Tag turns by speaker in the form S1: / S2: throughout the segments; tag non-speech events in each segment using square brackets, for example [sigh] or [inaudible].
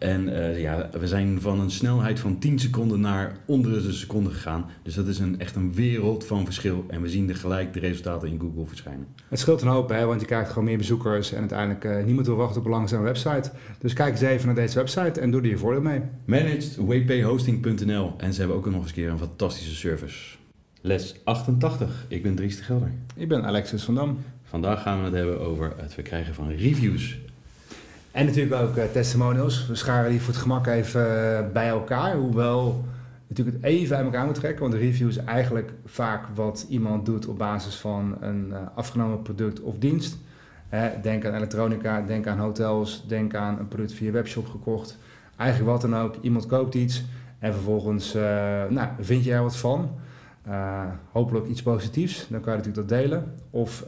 S1: en uh, ja, we zijn van een snelheid van 10 seconden naar onder de seconde gegaan. Dus dat is een, echt een wereld van verschil. En we zien er gelijk de resultaten in Google verschijnen.
S2: Het scheelt een hoop, hè, want je krijgt gewoon meer bezoekers. En uiteindelijk uh, niemand wil wachten op een langzame website. Dus kijk eens even naar deze website en doe er je voordeel mee.
S1: Managedwphosting.nl En ze hebben ook nog eens een keer een fantastische service. Les 88. Ik ben Dries de Gelder.
S2: Ik ben Alexis van Dam.
S1: Vandaag gaan we het hebben over het verkrijgen van reviews.
S2: En natuurlijk ook uh, testimonials. We scharen die voor het gemak even uh, bij elkaar. Hoewel natuurlijk het even uit elkaar moet trekken. Want een review is eigenlijk vaak wat iemand doet op basis van een uh, afgenomen product of dienst. denk aan elektronica, denk aan hotels, denk aan een product via webshop gekocht. Eigenlijk wat dan ook. Iemand koopt iets en vervolgens nou, vind je er wat van. hopelijk iets positiefs. Dan kan je natuurlijk dat delen. Of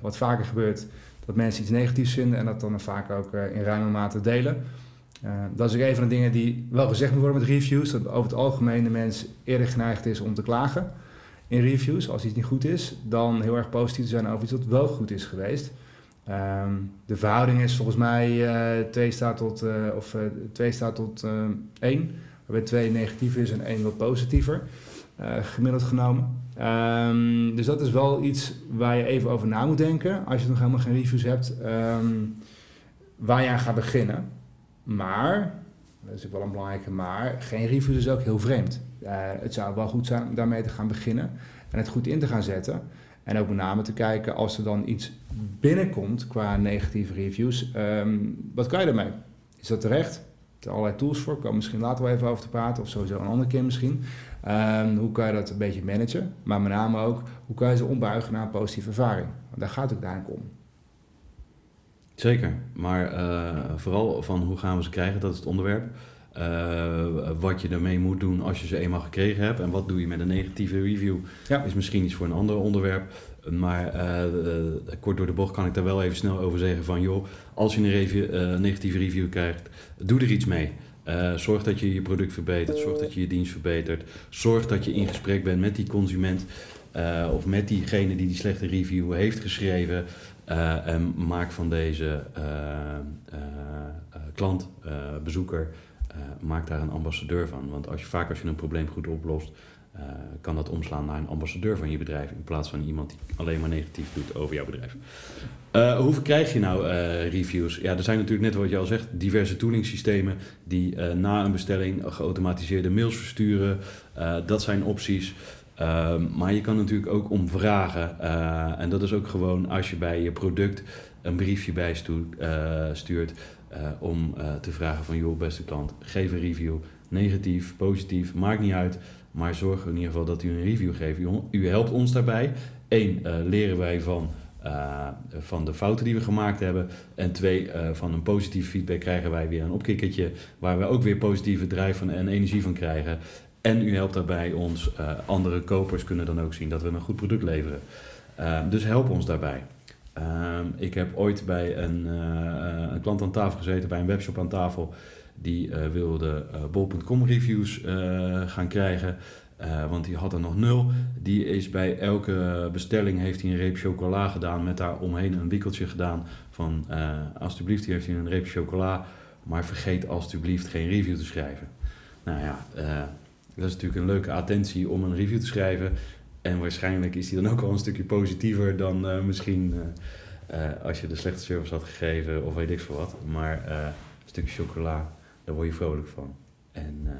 S2: wat vaker gebeurt dat mensen iets negatiefs vinden en dat dan vaak ook uh, in ruime mate delen. Uh, dat is ook een van de dingen die wel gezegd moet worden met reviews. Dat over het algemeen de mens eerder geneigd is om te klagen in reviews als iets niet goed is, dan heel erg positief te zijn over iets wat wel goed is geweest. Um, de verhouding is volgens mij uh, 2 staat tot, of, 2 staat tot 1, waarbij 2 negatief is en 1 wat positiever, gemiddeld genomen. Um, dus dat is wel iets waar je even over na moet denken. Als je nog helemaal geen reviews hebt, um, waar je aan gaat beginnen. Maar, dat is ook wel een belangrijke maar, geen reviews is ook heel vreemd. Uh, het zou wel goed zijn om daarmee te gaan beginnen en het goed in te gaan zetten. En ook met name te kijken als er dan iets binnenkomt qua negatieve reviews. Um, wat kan je ermee? Is dat terecht? Er allerlei tools voor, komen misschien later wel even over te praten, of sowieso een andere keer misschien. Um, hoe kan je dat een beetje managen? Maar met name ook, hoe kan je ze ombuigen naar een positieve ervaring? Want daar gaat het uiteindelijk om.
S1: Zeker, maar uh, vooral van hoe gaan we ze krijgen, dat is het onderwerp. Uh, wat je ermee moet doen als je ze eenmaal gekregen hebt en wat doe je met een negatieve review, ja. is misschien iets voor een ander onderwerp. Maar uh, kort door de bocht kan ik daar wel even snel over zeggen van joh, als je een review, negatieve review krijgt, doe er iets mee. Uh, zorg dat je je product verbetert, zorg dat je je dienst verbetert, zorg dat je in gesprek bent met die consument uh, of met diegene die die slechte review heeft geschreven uh, en maak van deze klant, bezoeker, maak daar een ambassadeur van. Want als je vaak als je een probleem goed oplost, uh, kan dat omslaan naar een ambassadeur van je bedrijf in plaats van iemand die alleen maar negatief doet over jouw bedrijf. Uh, hoe verkrijg je nou uh, reviews? Ja, er zijn natuurlijk net wat je al zegt, diverse toolingsystemen die na een bestelling geautomatiseerde mails versturen. dat zijn opties. Ehm, maar je kan natuurlijk ook om vragen. en dat is ook gewoon als je bij je product een briefje bij stuurt om te vragen van joh beste klant, geef een review. Negatief, positief, maakt niet uit. Maar zorg in ieder geval dat u een review geeft. U, helpt ons daarbij. Eén, uh, leren wij van, uh, van de fouten die we gemaakt hebben. En twee, uh, van een positief feedback krijgen wij weer een opkikkertje. Waar we ook weer positieve drijf van, en energie van krijgen. En u helpt daarbij ons. andere kopers kunnen dan ook zien dat we een goed product leveren. dus help ons daarbij. ik heb ooit bij een, een klant aan tafel gezeten, bij een webshop aan tafel die uh, wilde uh, bol.com reviews uh, gaan krijgen. want die had er nog nul. Die is bij elke bestelling heeft hij een reep chocola gedaan. Met daar omheen een wikkeltje gedaan. Van alsjeblieft, hier heeft hij een reep chocola. Maar vergeet alsjeblieft geen review te schrijven. Nou ja, dat is natuurlijk een leuke attentie om een review te schrijven. En waarschijnlijk is die dan ook al een stukje positiever dan misschien als je de slechte service had gegeven of weet ik veel wat. Maar een stukje chocola daar word je vrolijk van. En, uh,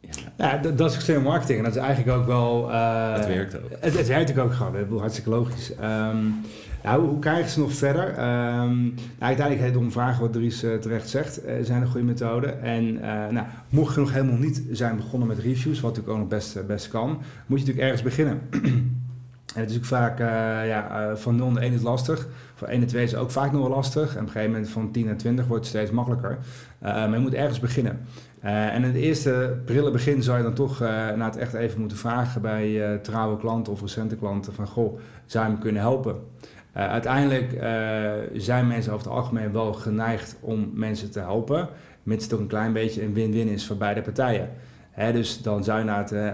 S2: ja. ja dat, dat, is extreme marketing en dat is eigenlijk ook wel... Uh,
S1: het werkt ook.
S2: Het, het werkt ook gewoon, ik bedoel, hartstikke logisch. Um, Nou, hoe krijgen ze nog verder? Um, nou, uiteindelijk heet het om vragen wat Dries uh, terecht zegt, uh, zijn een goede methoden. En nou, mocht je nog helemaal niet zijn begonnen met reviews, wat natuurlijk ook nog best, best kan, moet je natuurlijk ergens beginnen. [clears throat] Het is ook vaak, ja, van 0 naar 1 is lastig. Van 1 naar 2 is ook vaak nog wel lastig. En op een gegeven moment van 10 naar 20 wordt het steeds makkelijker. maar je moet ergens beginnen. En in het eerste prille begin zou je dan toch uh, na het echt even moeten vragen bij trouwe klanten of recente klanten van goh, zou je me kunnen helpen? uiteindelijk zijn mensen over het algemeen wel geneigd om mensen te helpen, mits het toch een klein beetje een win-win is voor beide partijen. Dus dan zou je naar het, uh,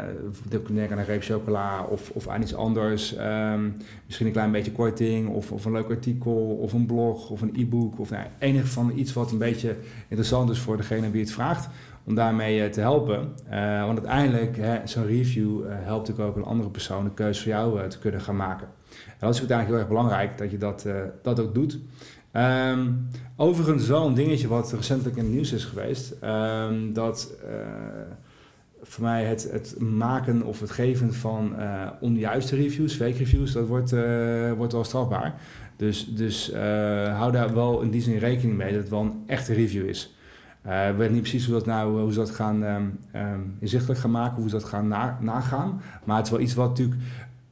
S2: denken aan een reep chocola of, of aan iets anders. Um, misschien een klein beetje korting of, of een leuk artikel of een blog of een e-book. Of nou, enig van iets wat een beetje interessant is voor degene die het vraagt om daarmee eh, te helpen. Uh, want uiteindelijk, zo'n review helpt natuurlijk ook een andere persoon een keuze voor jou te kunnen gaan maken. En dat is uiteindelijk heel erg belangrijk dat je dat, dat ook doet. Um, overigens wel een dingetje wat recentelijk in het nieuws is geweest. Um, dat voor mij het, het maken of het geven van onjuiste reviews, fake reviews, dat wordt, wordt wel strafbaar. Dus, dus hou daar wel in die zin rekening mee dat het wel een echte review is. Ik weet niet precies hoe, dat nou, hoe ze dat gaan um, um, inzichtelijk gaan maken, hoe ze dat gaan na, nagaan. Maar het is wel iets wat natuurlijk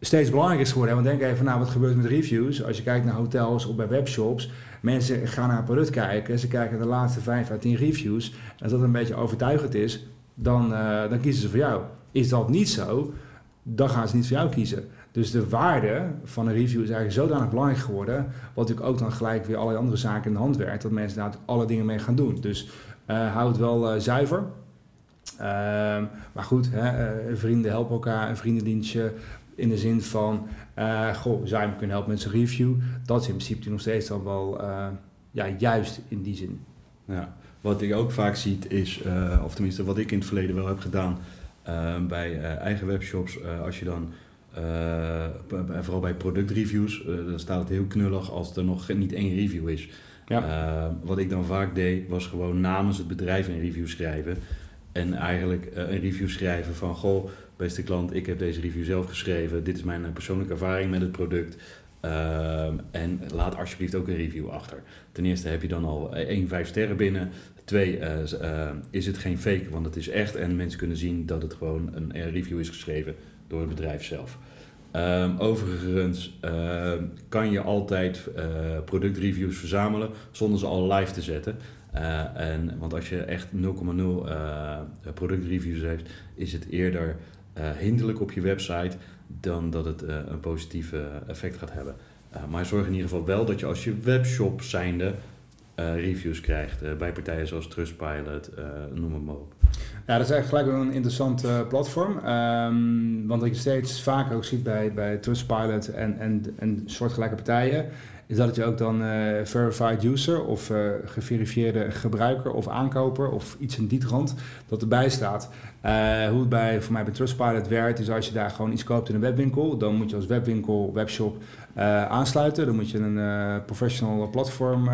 S2: steeds belangrijker is geworden. Want denk even, nou, wat gebeurt met reviews? Als je kijkt naar hotels of bij webshops, mensen gaan naar een product kijken, ze kijken de laatste 5 à 10 reviews. En als dat een beetje overtuigend is, dan, uh, dan kiezen ze voor jou. Is dat niet zo, dan gaan ze niet voor jou kiezen. Dus de waarde van een review is eigenlijk zodanig belangrijk geworden, wat natuurlijk ook dan gelijk weer allerlei andere zaken in de hand werkt, dat mensen daar alle dingen mee gaan doen. Dus uh, het wel uh, zuiver. Uh, maar goed, hè, eh, vrienden helpen elkaar, een vriendendienstje in de zin van, goh, zou je kunnen helpen met zijn review? Dat is in principe nog steeds dan wel ja, juist in die zin.
S1: Ja. Wat ik ook vaak zie is, of tenminste wat ik in het verleden wel heb gedaan bij eigen webshops, als je dan vooral bij productreviews, dan staat het heel knullig als er nog niet één review is. Ja. Wat ik dan vaak deed, was gewoon namens het bedrijf een review schrijven. En eigenlijk een review schrijven van, goh, beste klant, ik heb deze review zelf geschreven. Dit is mijn eh, persoonlijke ervaring met het product. Uh, en laat alsjeblieft ook een review achter. Ten eerste heb je dan al één, vijf sterren binnen. Twee, is het geen fake, want het is echt. En mensen kunnen zien dat het gewoon een review is geschreven door het bedrijf zelf. Um, overigens uh, kan je altijd productreviews verzamelen zonder ze al live te zetten. En, want als je echt 0,0 productreviews heeft, is het eerder hinderlijk op je website dan dat het een positief effect gaat hebben. maar zorg in ieder geval wel dat je als je webshop zijnde reviews krijgt bij partijen zoals Trustpilot, noem maar op.
S2: Ja, dat is eigenlijk gelijk een interessant uh, platform. Um, want wat je steeds vaker ook ziet bij, bij Trustpilot en, en, en soortgelijke partijen, is dat je ook dan uh, verified user of uh, geverifieerde gebruiker of aankoper of iets in die trant dat erbij staat. hoe het bij, voor mij bij Trustpilot werkt, is als je daar gewoon iets koopt in een webwinkel, dan moet je als webwinkel, webshop aansluiten. Dan moet je een professional platform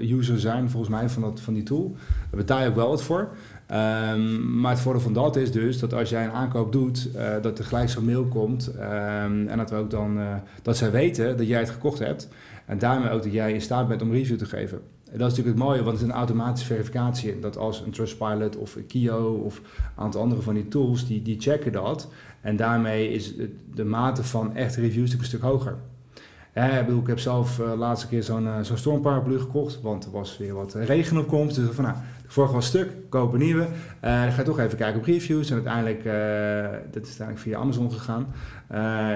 S2: user zijn, volgens mij, van, dat, van die tool. Daar betaal je ook wel wat voor. Um, maar het voordeel van dat is dus dat als jij een aankoop doet, dat er gelijk zo'n mail komt. Um, en dat we ook dan dat zij weten dat jij het gekocht hebt. En daarmee ook dat jij in staat bent om review te geven. En dat is natuurlijk het mooie, want het is een automatische verificatie. Dat als een Trustpilot of Kio of een aantal andere van die tools, die, die checken dat. En daarmee is de mate van echte reviews natuurlijk een stuk hoger. Ik, ik heb zelf uh, laatste keer zo'n uh, zo'n stormparaplu gekocht, want er was weer wat regen op komst. Dus van nou, de vorige was stuk, koop nieuwe. Uh, dan ga je toch even kijken op reviews. En uiteindelijk, dat is uiteindelijk via Amazon gegaan.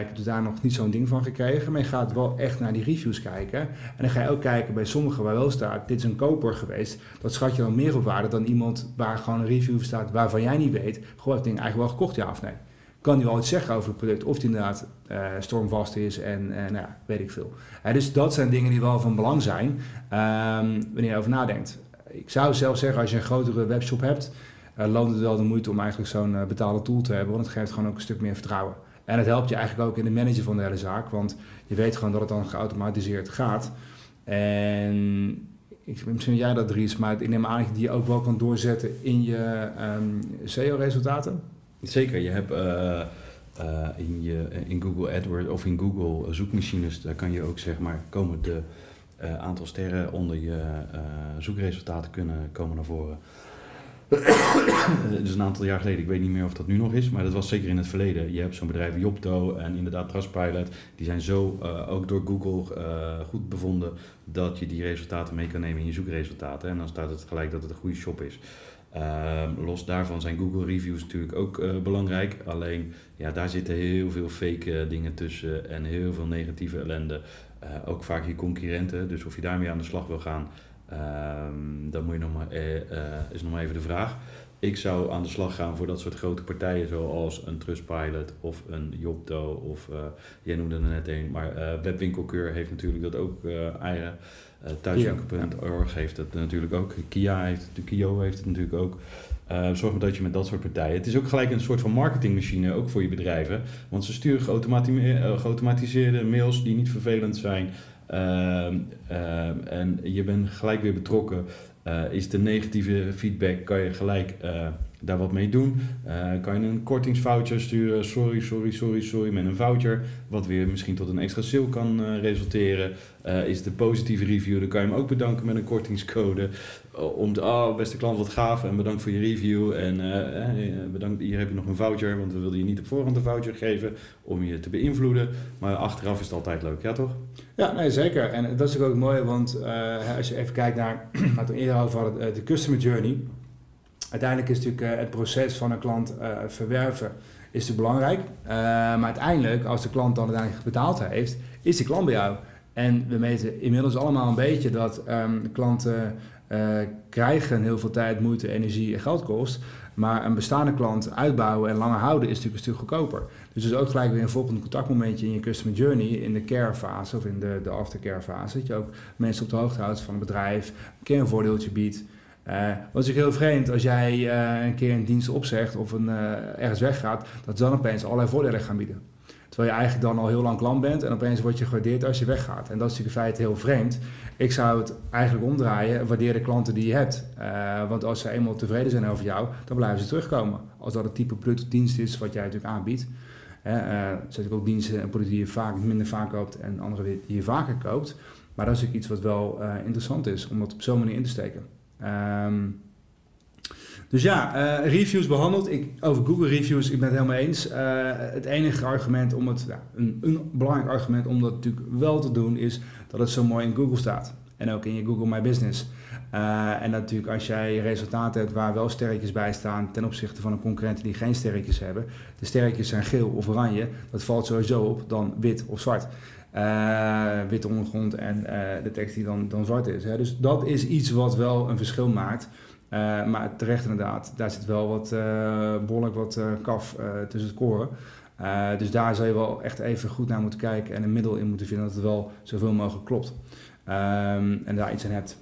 S2: ik heb dus daar nog niet zo'n ding van gekregen. Maar je gaat wel echt naar die reviews kijken. En dan ga je ook kijken bij sommigen waar wel staat, dit is een koper geweest. Dat schat je dan meer op waarde dan iemand waar gewoon een review staat waarvan jij niet weet. Gewoon het ding eigenlijk wel gekocht, ja of nee kan hij wel iets zeggen over het product. Of het inderdaad uh, stormvast is en uh, nou weet ik veel. Dus dat zijn dingen die wel van belang zijn um, wanneer je over nadenkt. Ik zou zelf zeggen, als je een grotere webshop hebt, loont het wel de moeite om eigenlijk zo'n betaalde tool te hebben. Want het geeft gewoon ook een stuk meer vertrouwen. En het helpt je eigenlijk ook in de manager van de hele zaak. Want je weet gewoon dat het dan geautomatiseerd gaat. En ik, misschien jij dat Dries, maar ik neem aan dat je die ook wel kan doorzetten in je um, SEO-resultaten.
S1: Zeker, je hebt uh, eh, in, je, in Google AdWords of in Google zoekmachines, daar kan je ook zeg maar komen de uh, aantal sterren onder je zoekresultaten kunnen komen naar voren. [coughs] dus een aantal jaar geleden, ik weet niet meer of dat nu nog is, maar dat was zeker in het verleden. Je hebt zo'n bedrijf Jopto en inderdaad Trustpilot, die zijn zo ook door Google goed bevonden dat je die resultaten mee kan nemen in je zoekresultaten. En dan staat het gelijk dat het een goede shop is. Ehm, los daarvan zijn Google reviews natuurlijk ook uh, belangrijk. Alleen ja, daar zitten heel veel fake uh, dingen tussen en heel veel negatieve ellende. Uh, ook vaak je concurrenten. Dus of je daarmee aan de slag wil gaan, dan moet je nog maar, is nog maar even de vraag. Ik zou aan de slag gaan voor dat soort grote partijen zoals een Trustpilot of een Jobdo of jij noemde er net een, maar Webwinkelkeur heeft natuurlijk dat ook eigen. Uh, Thuiswinkel.org heeft het natuurlijk ook. Kia heeft de Kio heeft het natuurlijk ook. Uh, zorg maar dat je met dat soort partijen. Het is ook gelijk een soort van marketingmachine, ook voor je bedrijven. Want ze sturen eh, geautomatiseerde mails die niet vervelend zijn. Uh, en je bent gelijk weer betrokken. is de negatieve feedback, kan je gelijk daar wat mee doen. Uh, kan je een kortingsvoucher sturen, sorry, sorry, sorry, sorry, met een voucher, wat weer misschien tot een extra sale kan uh, resulteren. Uh, is de positieve review, dan kan je hem ook bedanken met een kortingscode. om te, oh beste klant, wat gaaf en bedankt voor je review. En bedankt, hier heb je nog een voucher, want we wilden je niet op voorhand een voucher geven om je te beïnvloeden. Maar achteraf is het altijd leuk, ja toch?
S2: Ja, nee, zeker. En dat is ook mooi, want als je even kijkt naar, [clears throat] wat we eerder over hadden, de customer journey uiteindelijk is natuurlijk eh, het proces van een klant uh, verwerven is natuurlijk belangrijk. Uh, maar uiteindelijk, als de klant dan uiteindelijk betaald heeft, is die klant bij jou. En we meten inmiddels allemaal een beetje dat um, klanten krijgen heel veel tijd, moeite, energie en geld kost. Maar een bestaande klant uitbouwen en langer houden is natuurlijk een stuk goedkoper. Dus is ook gelijk weer een volgend contactmomentje in je customer journey, in de care fase of in de, de aftercare fase. Dat je ook mensen op de hoogte houdt van het bedrijf, een keer een voordeeltje biedt. Uh, wat is natuurlijk heel vreemd als jij uh, een keer een dienst opzegt of een, uh, ergens weggaat, dat ze dan opeens allerlei voordelen gaan bieden. Terwijl je eigenlijk dan al heel lang klant bent en opeens word je gewaardeerd als je weggaat. En dat is natuurlijk in feite heel vreemd. Ik zou het eigenlijk omdraaien, waardeer de klanten die je hebt. want als ze eenmaal tevreden zijn over jou, dan blijven ze terugkomen. Als dat het type product dienst is wat jij natuurlijk aanbiedt. er zijn ook diensten en producten die je vaak minder vaak koopt en andere die je vaker koopt. Maar dat is natuurlijk iets wat wel interessant is om dat op zo'n manier in te steken. Um, dus ja, uh, reviews behandeld. Ik, over Google reviews, ik ben het helemaal eens. Uh, het enige argument om het, een, een, belangrijk argument om dat natuurlijk wel te doen, is dat het zo mooi in Google staat. En ook in je Google My Business. Uh, en natuurlijk als jij resultaten hebt waar wel sterretjes bij staan ten opzichte van een concurrent die geen sterretjes hebben. De sterretjes zijn geel of oranje. Dat valt sowieso op dan wit of zwart. Witte ondergrond en uh, de tekst die dan, dan zwart is. Hè. Dus dat is iets wat wel een verschil maakt. Maar terecht inderdaad, daar zit wel wat behoorlijk wat kaf tussen het koren. dus daar zou je wel echt even goed naar moeten kijken en een middel in moeten vinden dat het wel zoveel mogelijk klopt. Um, en daar iets aan hebt.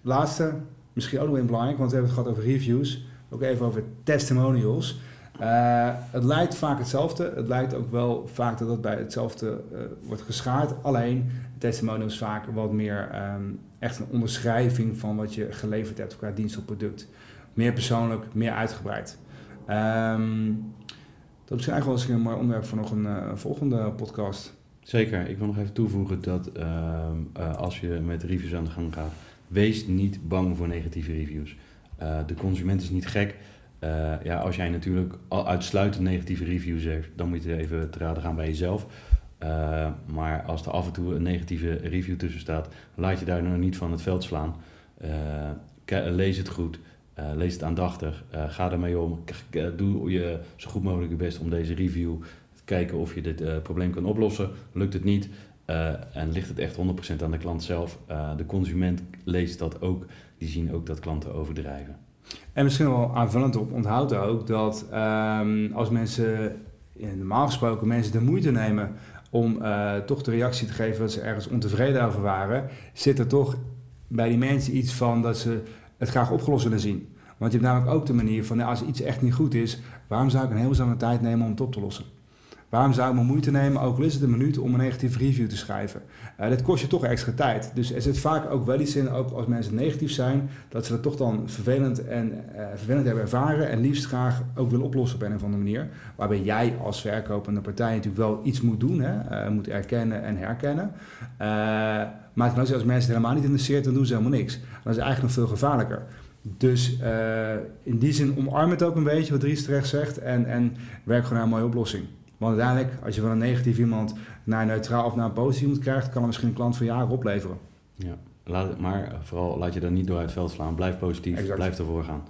S2: Laatste, misschien ook nog een belangrijk, want we hebben het gehad over reviews. Ook even over testimonials. Uh, het lijkt vaak hetzelfde. Het lijkt ook wel vaak dat het bij hetzelfde uh, wordt geschaard. Alleen testimonial is vaak wat meer um, echt een onderschrijving van wat je geleverd hebt qua dienst of product. Meer persoonlijk, meer uitgebreid. Um, dat is eigenlijk wel eens een mooi onderwerp voor nog een volgende podcast.
S1: Zeker. Ik wil nog even toevoegen dat ehm, als je met reviews aan de gang gaat, wees niet bang voor negatieve reviews. de consument is niet gek. Uh, ja, als jij natuurlijk uitsluitend negatieve reviews hebt, dan moet je even te raden gaan bij jezelf. Maar als er af en toe een negatieve review tussen staat, laat je daar nog niet van het veld slaan. Lees het goed, lees het aandachtig, ga ermee om. doe je zo goed mogelijk je best om deze review kijken of je dit probleem kan oplossen. Lukt het niet, en ligt het echt 100% aan de klant zelf. de consument leest dat ook, die zien ook dat klanten overdrijven.
S2: En misschien wel aanvullend op onthoud ook dat um, als mensen, normaal gesproken mensen de moeite nemen om toch de reactie te geven dat ze ergens ontevreden over waren, zit er toch bij die mensen iets van dat ze het graag opgelost willen zien. Want je hebt namelijk ook de manier van, nou, als iets echt niet goed is, waarom zou ik een hele lange tijd nemen om het op te lossen? Waarom zou ik me moeite nemen, ook al is het een minuut, om een negatieve review te schrijven? Uh, dat kost je toch extra tijd. Dus er zit vaak ook wel iets in, ook als mensen negatief zijn, dat ze dat toch dan vervelend, en, uh, vervelend hebben ervaren en liefst graag ook willen oplossen op een of andere manier. Waarbij jij als verkopende partij natuurlijk wel iets moet doen, hè? Uh, moet erkennen en herkennen. maar als mensen het helemaal niet interesseert, dan doen ze helemaal niks. Dat is eigenlijk nog veel gevaarlijker. Dus in die zin omarm het ook een beetje, wat Dries terecht zegt, en, en werk gewoon naar een mooie oplossing. Want uiteindelijk, als je van een negatief iemand naar een neutraal of naar een positief iemand krijgt, kan er misschien een klant van jaren opleveren.
S1: Ja, laat, maar vooral laat je er niet door uit het veld slaan. Blijf positief, blijf ervoor gaan.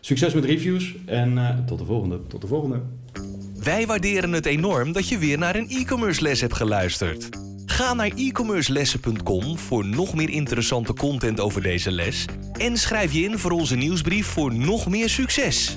S1: Succes met reviews en uh, tot de volgende.
S2: Tot de volgende.
S3: Wij waarderen het enorm dat je weer naar een e-commerce les hebt geluisterd. Ga naar e-commercelessen.com voor nog meer interessante content over deze les en schrijf je in voor onze nieuwsbrief voor nog meer succes.